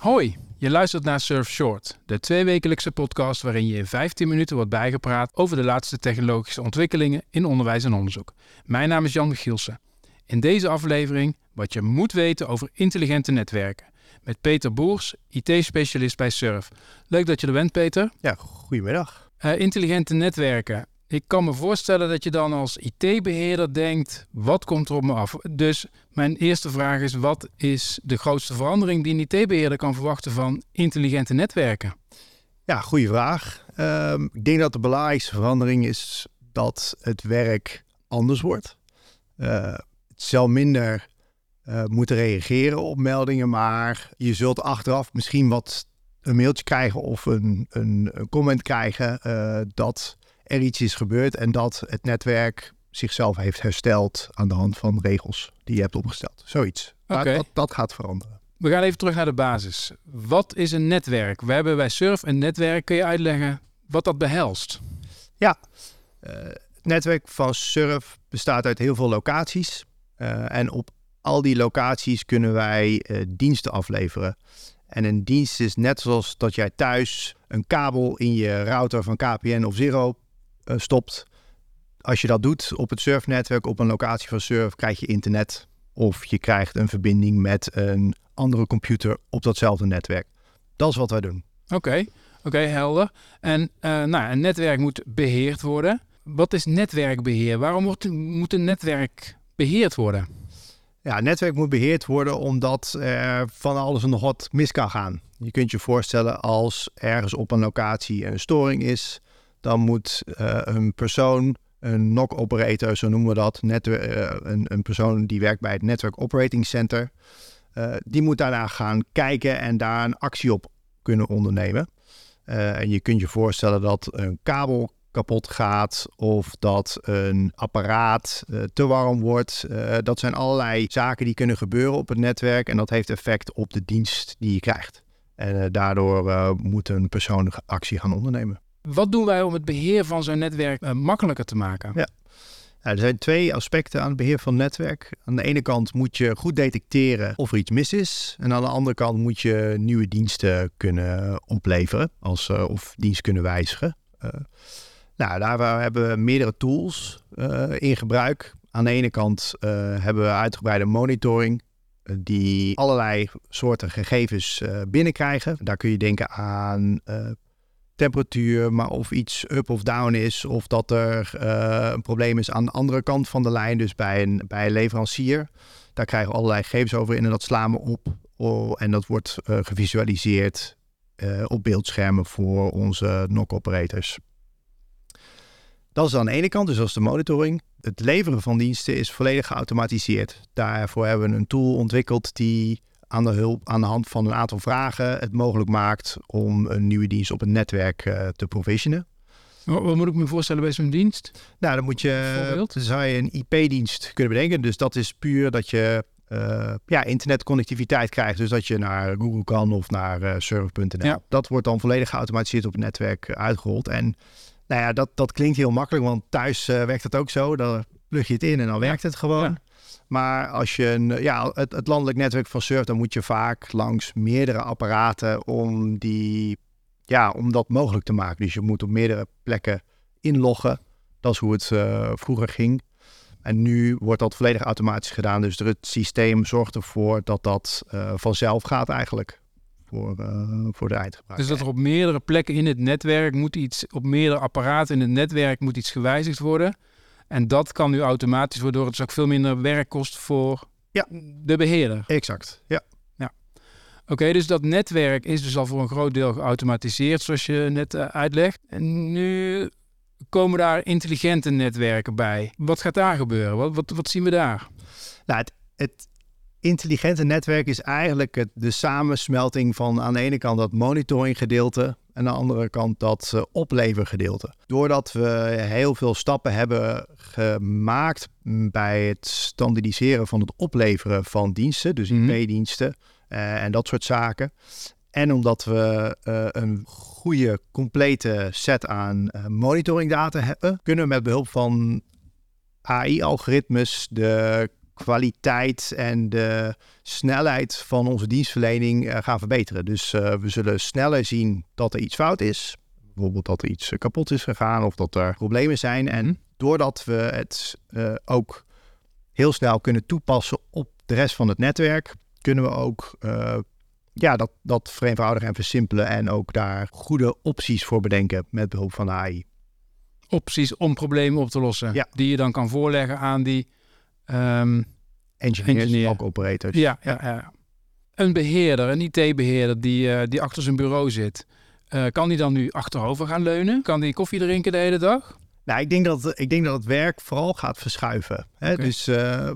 Hoi, je luistert naar Surf Short, de tweewekelijkse podcast waarin je in 15 minuten wordt bijgepraat over de laatste technologische ontwikkelingen in onderwijs en onderzoek. Mijn naam is Jan Gielsen. In deze aflevering wat je moet weten over intelligente netwerken. Met Peter Boers, IT-specialist bij Surf. Leuk dat je er bent, Peter. Ja, goedemiddag. Uh, intelligente netwerken. Ik kan me voorstellen dat je dan als IT-beheerder denkt, wat komt er op me af? Dus mijn eerste vraag is, wat is de grootste verandering die een IT-beheerder kan verwachten van intelligente netwerken? Ja, goede vraag. Um, ik denk dat de belangrijkste verandering is dat het werk anders wordt. Uh, het zal minder uh, moeten reageren op meldingen, maar je zult achteraf misschien wat een mailtje krijgen of een, een, comment krijgen uh, dat er iets is gebeurd en dat het netwerk zichzelf heeft hersteld aan de hand van regels die je hebt opgesteld. Zoiets. Okay. Dat, dat gaat veranderen. We gaan even terug naar de basis. Wat is een netwerk? We hebben bij Surf een netwerk. Kun je uitleggen wat dat behelst? Ja, uh, het netwerk van Surf bestaat uit heel veel locaties. Uh, en op al die locaties kunnen wij uh, diensten afleveren. En een dienst is net zoals dat jij thuis een kabel in je router van KPN of Zero uh, stopt. Als je dat doet op het surfnetwerk, op een locatie van surf, krijg je internet. Of je krijgt een verbinding met een andere computer op datzelfde netwerk. Dat is wat wij doen. Oké, okay. oké, okay, helder. En uh, nou, een netwerk moet beheerd worden. Wat is netwerkbeheer? Waarom wordt, moet een netwerk beheerd worden? Ja, netwerk moet beheerd worden omdat er van alles en nog wat mis kan gaan. Je kunt je voorstellen als ergens op een locatie een storing is, dan moet uh, een persoon, een NOC-operator, zo noemen we dat, netwer- uh, een, een, persoon die werkt bij het Network Operating Center, uh, die moet daarna gaan kijken en daar een actie op kunnen ondernemen. en je kunt je voorstellen dat een kabel kapot gaat of dat een apparaat te warm wordt. Dat zijn allerlei zaken die kunnen gebeuren op het netwerk en dat heeft effect op de dienst die je krijgt. En daardoor moet een persoon actie gaan ondernemen. Wat doen wij om het beheer van zo'n netwerk makkelijker te maken? Ja. Er zijn twee aspecten aan het beheer van het netwerk. Aan de ene kant moet je goed detecteren of er iets mis is. En aan de andere kant moet je nieuwe diensten kunnen opleveren als, of dienst kunnen wijzigen. Nou, daar hebben we meerdere tools in gebruik. Aan de ene kant hebben we uitgebreide monitoring, die allerlei soorten gegevens binnenkrijgen. Daar kun je denken aan temperatuur, maar of iets up of down is, of dat er een probleem is aan de andere kant van de lijn, dus bij een, bij een leverancier. Daar krijgen we allerlei gegevens over in en dat slaan we op. Oh, en dat wordt gevisualiseerd op beeldschermen voor onze NOC-operators. Dat is aan de ene kant, dus dat is de monitoring. Het leveren van diensten is volledig geautomatiseerd. Daarvoor hebben we een tool ontwikkeld die aan de, hulp, aan de hand van een aantal vragen het mogelijk maakt om een nieuwe dienst op een netwerk uh, te provisionen. Wat, moet ik me voorstellen bij zo'n dienst? Nou, dan moet je, zou je een IP-dienst kunnen bedenken. Dus dat is puur dat je uh, ja, internetconnectiviteit krijgt. Dus dat je naar Google kan of naar uh, surf.nl. Ja. Dat wordt dan volledig geautomatiseerd op het netwerk uitgerold. En nou ja, dat, dat klinkt heel makkelijk, want thuis uh, werkt het ook zo. Dan plug je het in en dan werkt het gewoon. Ja. Maar als je een, ja, het, het, landelijk netwerk van surf, dan moet je vaak langs meerdere apparaten om, die, ja, om dat mogelijk te maken. Dus je moet op meerdere plekken inloggen. Dat is hoe het uh, vroeger ging. En nu wordt dat volledig automatisch gedaan. Dus het systeem zorgt ervoor dat dat uh, vanzelf gaat eigenlijk voor, uh, voor de eindgebruiker. Dus dat er op meerdere plekken in het netwerk moet iets, op meerdere apparaten in het netwerk moet iets gewijzigd worden. En dat kan nu automatisch, waardoor het dus ook veel minder werk kost voor ja. de beheerder. Exact, ja. ja. Oké, okay, dus dat netwerk is dus al voor een groot deel geautomatiseerd, zoals je net uh, uitlegt. En nu komen daar intelligente netwerken bij. Wat gaat daar gebeuren? Wat, wat, wat zien we daar? Nou, het, het intelligente netwerk is eigenlijk het, de samensmelting van aan de ene kant dat monitoring gedeelte en aan de andere kant dat uh, oplevergedeelte. Doordat we heel veel stappen hebben gemaakt bij het standaardiseren van het opleveren van diensten, dus IP-diensten uh, en dat soort zaken. En omdat we uh, een goede, complete set aan monitoringdata hebben, kunnen we met behulp van AI-algoritmes de kwaliteit en de snelheid van onze dienstverlening uh, gaan verbeteren. Dus uh, we zullen sneller zien dat er iets fout is. Bijvoorbeeld dat er iets kapot is gegaan of dat er problemen zijn. En mhm. doordat we het ook heel snel kunnen toepassen op de rest van het netwerk, kunnen we ook ja, dat, dat vereenvoudigen en versimpelen en ook daar goede opties voor bedenken met behulp van de AI. Opties om problemen op te lossen, ja. die je dan kan voorleggen aan die um, engineers, engineer. ook operators. Ja, ja, ja. Een beheerder, een IT-beheerder die, uh, die achter zijn bureau zit, uh, kan die dan nu achterover gaan leunen? Kan die koffie drinken de hele dag? Nou, ik denk dat, ik denk dat het werk vooral gaat verschuiven. Hè? Okay. Dus uh,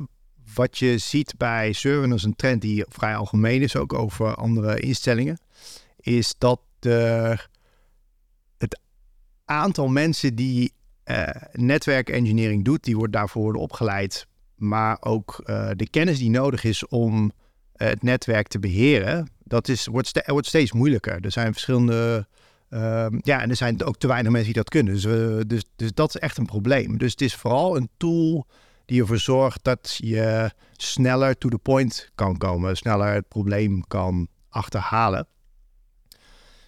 wat je ziet bij servers, is een trend die vrij algemeen is, ook over andere instellingen, is dat er het aantal mensen die netwerkengineering doet, die wordt daarvoor worden opgeleid, maar ook uh, de kennis die nodig is om het netwerk te beheren, dat is, wordt, wordt steeds moeilijker. Er zijn verschillende. Uh, ja, en er zijn ook te weinig mensen die dat kunnen. Dus, uh, dus, dus dat is echt een probleem. Dus het is vooral een tool die ervoor zorgt dat je sneller to the point kan komen, sneller het probleem kan achterhalen.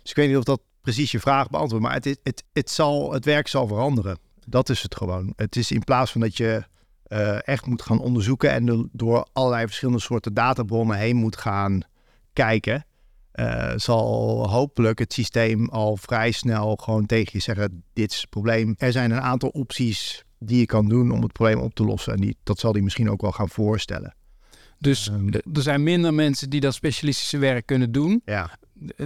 Dus ik weet niet of dat precies je vraag beantwoordt, maar het, het, het, zal, het werk zal veranderen. Dat is het gewoon. Het is in plaats van dat je uh, echt moet gaan onderzoeken en door allerlei verschillende soorten databronnen heen moet gaan kijken, uh, zal hopelijk het systeem al vrij snel gewoon tegen je zeggen: dit is het probleem. Er zijn een aantal opties die je kan doen om het probleem op te lossen. En die, dat zal hij misschien ook wel gaan voorstellen. Dus um, er zijn minder mensen die dat specialistische werk kunnen doen. Ja.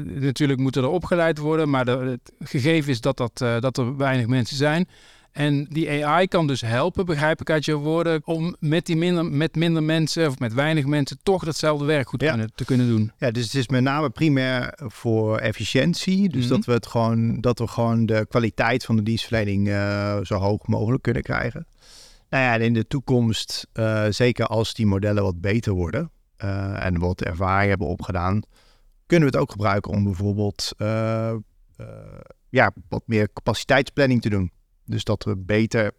Natuurlijk moeten er opgeleid worden, maar de, het gegeven is dat, dat, uh, dat er weinig mensen zijn. En die AI kan dus helpen, begrijp ik uit je woorden, om met, die minder, met minder mensen of met weinig mensen toch datzelfde werk goed kunnen, te kunnen doen. Ja, dus het is met name primair voor efficiëntie. Dus mm -hmm. dat, we het gewoon, dat we gewoon de kwaliteit van de dienstverlening uh, zo hoog mogelijk kunnen krijgen. Nou ja, en in de toekomst, uh, zeker als die modellen wat beter worden uh, en wat ervaring hebben opgedaan, kunnen we het ook gebruiken om bijvoorbeeld ja, wat meer capaciteitsplanning te doen. Dus dat we beter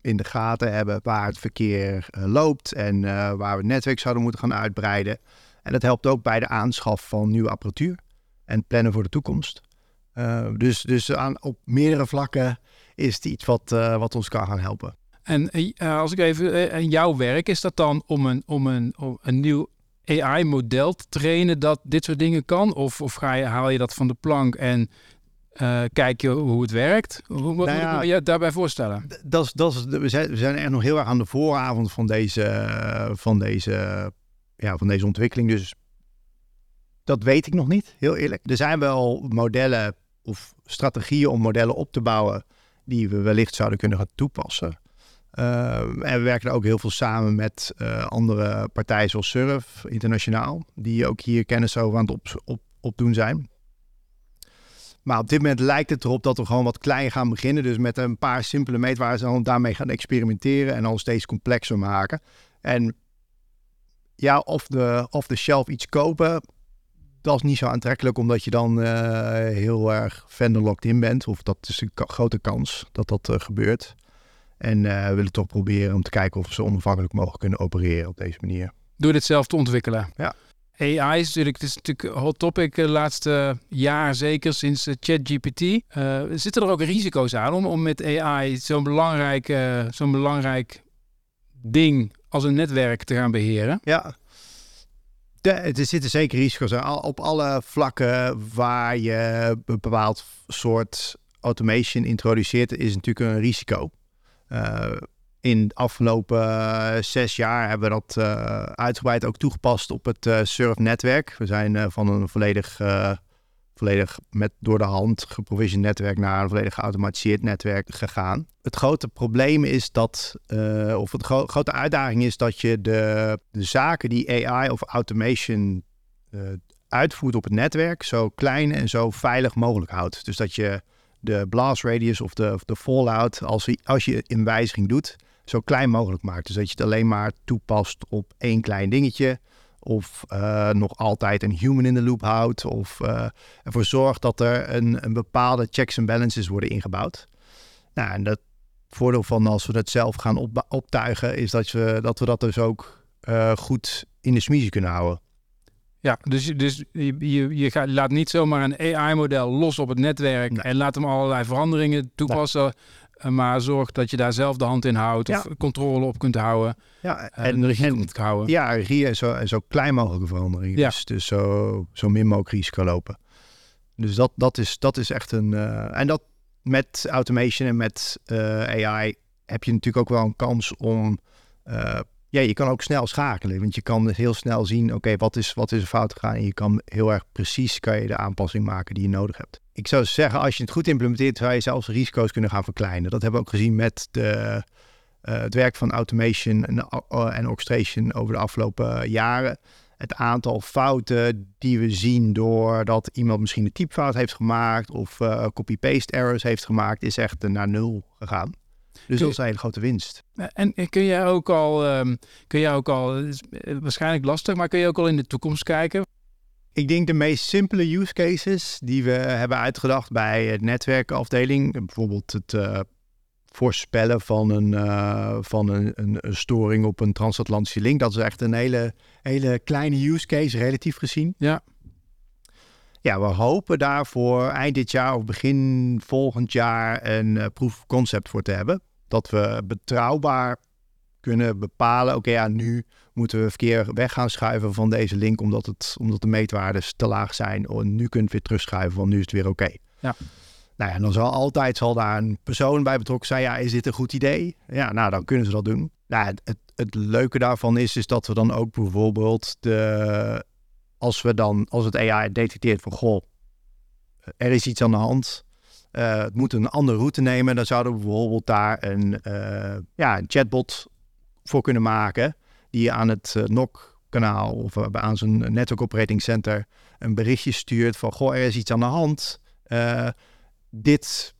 in de gaten hebben waar het verkeer uh, loopt en uh, waar we het netwerk zouden moeten gaan uitbreiden. En dat helpt ook bij de aanschaf van nieuwe apparatuur en plannen voor de toekomst. Uh, dus dus aan, op meerdere vlakken is het iets wat, wat ons kan gaan helpen. En als ik even, en jouw werk is dat dan om een, om een, om een nieuw AI-model te trainen dat dit soort dingen kan? Of, of ga je, haal je dat van de plank en uh, kijk je hoe het werkt. Hoe wat nou ja, moet ik je daarbij voorstellen? Dat is, dat we, zijn, we zijn echt nog heel erg aan de vooravond van deze, van deze, ja, van deze ontwikkeling. Dus dat weet ik nog niet, heel eerlijk. Er zijn wel modellen of strategieën om modellen op te bouwen die we wellicht zouden kunnen gaan toepassen. Uh, en we werken ook heel veel samen met uh, andere partijen zoals Surf Internationaal, die ook hier kennis over aan het op, op, opdoen zijn. Maar op dit moment lijkt het erop dat we gewoon wat klein gaan beginnen. Dus met een paar simpele meetwaarden en daarmee gaan experimenteren en dan steeds complexer maken. En ja, of de, of de shelf iets kopen, dat is niet zo aantrekkelijk, omdat je dan uh, heel erg vendor locked in bent. Of dat is een grote kans dat dat uh, gebeurt. En uh, we willen toch proberen om te kijken of we zo onafhankelijk mogen kunnen opereren op deze manier. Door dit zelf te ontwikkelen. Ja. AI is natuurlijk, het is natuurlijk een hot topic de laatste jaar, zeker sinds ChatGPT. Uh, zitten er ook risico's aan om, om met AI zo'n belangrijk, uh, zo'n belangrijk ding als een netwerk te gaan beheren? Ja, de, er zitten zeker risico's aan. Op alle vlakken waar je een bepaald soort automation introduceert, is natuurlijk een risico. Uh, in de afgelopen uh, zes jaar hebben we dat uh, uitgebreid ook toegepast op het uh, Surf-netwerk. We zijn van een volledig, volledig met door de hand geprovisioned netwerk naar een volledig geautomatiseerd netwerk gegaan. Het grote probleem is dat, of de gro grote uitdaging is dat je de, zaken die AI of automation uitvoert op het netwerk zo klein en zo veilig mogelijk houdt. Dus dat je de blast radius of de, de fallout, als, als je een wijziging doet, zo klein mogelijk maakt. Dus dat je het alleen maar toepast op één klein dingetje. Of uh, nog altijd een human in de loop houdt. Of uh, ervoor zorgt dat er een, een bepaalde checks en balances worden ingebouwd. Nou, en dat, voordeel van als we het zelf gaan op, optuigen, is dat we, dat we dat dus ook eh, goed in de smiezen kunnen houden. Ja, dus, dus je, je, je gaat, laat niet zomaar een AI-model los op het netwerk Nee. en laat hem allerlei veranderingen toepassen. Eh, Maar zorg dat je daar zelf de hand in houdt of controle op kunt houden Ja, en, en, de regie en- kunt houden. ja, regie en zo, en zo klein mogelijke veranderingen. Ja. Dus, dus zo, zo min mogelijk risico lopen. Dus dat, dat, is, dat is echt een... eh, en dat met automation en met eh, AI heb je natuurlijk ook wel een kans om... eh, ja, je kan ook snel schakelen. Want je kan heel snel zien, oké, wat, is, wat is er fout gegaan? En je kan heel erg precies kan je de aanpassing maken die je nodig hebt. Ik zou zeggen, als je het goed implementeert, zou je zelfs risico's kunnen gaan verkleinen. Dat hebben we ook gezien met de, eh, het werk van automation en, uh, en orchestration over de afgelopen jaren. Het aantal fouten die we zien doordat iemand misschien een typfout heeft gemaakt of eh, copy-paste errors heeft gemaakt, is echt eh, naar nul gegaan. Dus dat is een hele grote winst. En kun jij ook al, ehm, kun jij ook al, het is eh, waarschijnlijk lastig, maar kun je ook al in de toekomst kijken? Ik denk de meest simpele use cases die we hebben uitgedacht bij het netwerkafdeling, bijvoorbeeld het eh, voorspellen van, een, eh, van een, een, een storing op een transatlantische link, dat is echt een hele, hele kleine use case relatief gezien. Ja. Ja, we hopen daarvoor eind dit jaar of begin volgend jaar een eh, proof of concept voor te hebben. Dat we betrouwbaar kunnen bepalen, oké, ja, nu moeten we verkeer weg gaan schuiven van deze link omdat, het, omdat de meetwaardes te laag zijn. Oh, nu we het weer terugschuiven, want nu is het weer oké. Ja. Nou ja, dan zal altijd zal daar een persoon bij betrokken zijn. Ja, is dit een goed idee? Ja, nou, dan kunnen ze dat doen. Nou, het, het, het leuke daarvan is, is dat we dan ook bijvoorbeeld de, als we dan, als het AI detecteert van, goh, er is iets aan de hand. eh, het moet een andere route nemen. Dan zouden we bijvoorbeeld daar een, eh, ja, een chatbot voor kunnen maken. Die aan het eh, NOC-kanaal of eh, aan zijn Network Operating Center een berichtje stuurt van, goh, er is iets aan de hand. Eh, dit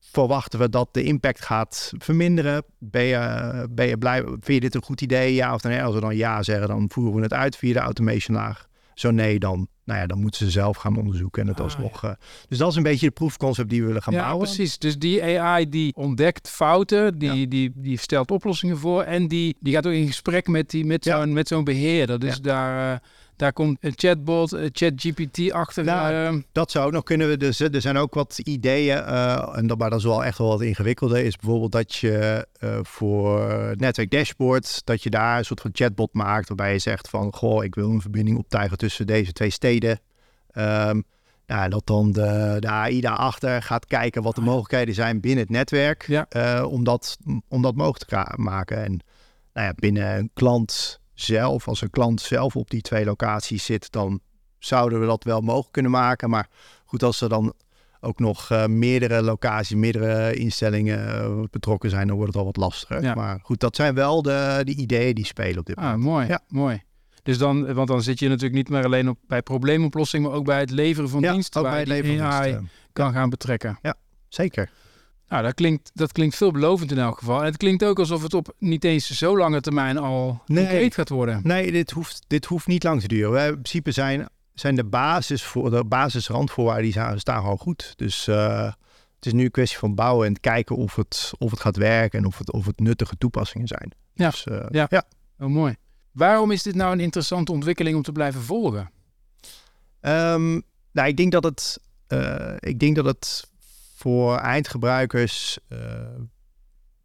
verwachten we dat de impact gaat verminderen. Ben je, ben je blij? Vind je dit een goed idee? Ja of nee? Als we dan ja zeggen, dan voeren we het uit via de automation laag. Zo nee, dan, nou ja, dan moeten ze zelf gaan onderzoeken en het Ah, alsnog. eh, dus dat is een beetje de proefconcept die we willen gaan ja, bouwen. precies. Dus die AI die ontdekt fouten, die, die, die stelt oplossingen voor en die, die gaat ook in gesprek met, die, met zo'n met zo'n beheerder. Dus daar, eh, daar komt een chatbot, een ChatGPT achter. Nou, ehm, Dat zou ook nog kunnen we. Dus er zijn ook wat ideeën. eh, en dat, maar dat is wel echt wel wat ingewikkelder. Is bijvoorbeeld dat je eh, voor netwerk dashboard. dat je daar een soort van chatbot maakt. waarbij je zegt van. Goh, ik wil een verbinding optuigen tussen deze twee steden. Ehm, nou, dat dan de, de AI daarachter gaat kijken wat de mogelijkheden zijn binnen het netwerk. Ja. eh, om, dat, om dat mogelijk te maken. En nou ja, binnen een klant zelf, als een klant zelf op die twee locaties zit, dan zouden we dat wel mogelijk kunnen maken. Maar goed, als er dan ook nog eh, meerdere locaties, meerdere instellingen eh, betrokken zijn, dan wordt het al wat lastiger. Ja. Maar goed, dat zijn wel de, de ideeën die spelen op dit ah, moment. mooi, Ja. mooi. Dus dan, want dan zit je natuurlijk niet meer alleen op, bij probleemoplossing, maar ook bij het leveren van Ja, diensten ook waar bij het leveren van AI kan gaan betrekken. Zeker. Nou, dat klinkt, dat klinkt veelbelovend in elk geval. En het klinkt ook alsof het op niet eens zo lange termijn al Nee. concreet gaat worden. Nee, dit hoeft, dit hoeft niet lang te duren. Wij, in principe zijn, zijn de, basis voor, de basisrandvoorwaarden die staan, staan gewoon goed. Dus eh, het is nu een kwestie van bouwen en kijken of het, of het gaat werken en of het, of het nuttige toepassingen zijn. Ja, Dus, eh, ja. ja. Oh, mooi. Waarom is dit nou een interessante ontwikkeling om te blijven volgen? Ehm, nou, ik denk dat het, eh, ik denk dat het voor eindgebruikers eh,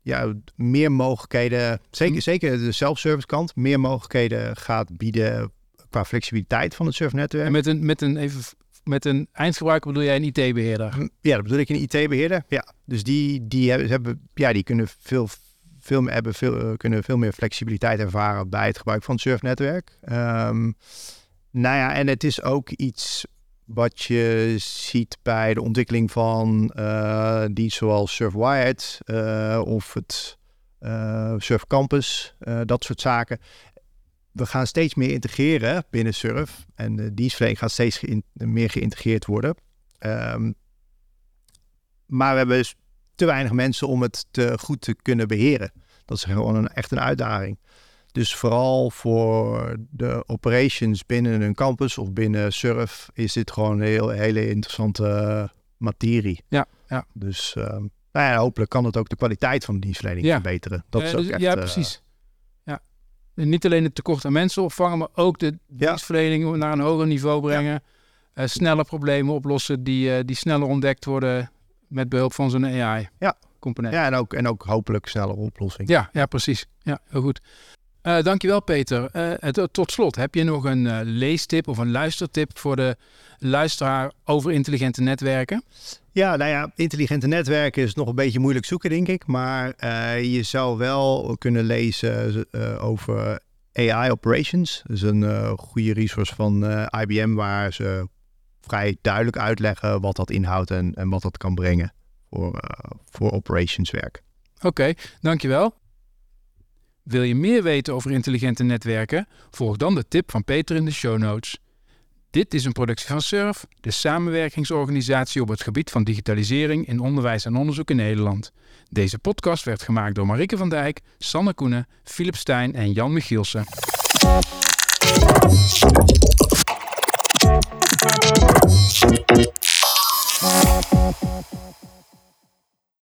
ja, meer mogelijkheden, zeker, Hm. zeker de self-service kant, meer mogelijkheden gaat bieden qua flexibiliteit van het surfnetwerk. En met een, met een, even, met een eindgebruiker bedoel jij een IT-beheerder? Ja, dat bedoel ik een IT-beheerder. Ja, dus die, die hebben, ja, die kunnen veel, veel, meer- hebben veel, eh, kunnen veel meer flexibiliteit ervaren bij het gebruik van het surfnetwerk. Ehm nou ja, en het is ook iets wat je ziet bij de ontwikkeling van eh diensten zoals Surfwired eh, of het eh Surf Campus, dat soort zaken. We gaan steeds meer integreren binnen Surf en de dienstverlening gaat steeds meer geïntegreerd worden. Ehm, maar we hebben dus te weinig mensen om het te goed te kunnen beheren. Dat is gewoon een, echt een uitdaging. Dus vooral voor de operations binnen een campus of binnen Surf is dit gewoon een heel, hele interessante eh, materie. Ja, ja. Dus ehm, Nou ja, hopelijk kan het ook de kwaliteit van de dienstverlening Ja. verbeteren. Dat is Eh, ook dus- echt, ja, eh, precies. Ja. En niet alleen het tekort aan mensen opvangen, maar ook de dienstverlening naar een hoger niveau brengen. Eh, sneller problemen oplossen die, eh, die sneller ontdekt worden met behulp van zo'n Ja. AI-component. ja, en ook, en ook hopelijk snellere oplossing. Ja, ja, precies. Ja, heel goed. Eh dankjewel Peter. Eh, het- tot slot, heb je nog een eh, leestip of een luistertip voor de luisteraar over intelligente netwerken? Ja, nou ja, intelligente netwerken is nog een beetje moeilijk zoeken, denk ik. Maar eh, je zou wel kunnen lezen eh, over AI Operations. Dat is een eh, goede resource van eh, IBM waar ze vrij duidelijk uitleggen wat dat inhoudt en, en wat dat kan brengen voor, eh, voor operationswerk. Oké, dankjewel. Wil je meer weten over intelligente netwerken? Volg dan de tip van Peter in de show notes. Dit is een productie van SURF, de samenwerkingsorganisatie op het gebied van digitalisering in onderwijs en onderzoek in Nederland. Deze podcast werd gemaakt door Marike van Dijk, Sanne Koenen, Philip Stijn en Jan Michielsen.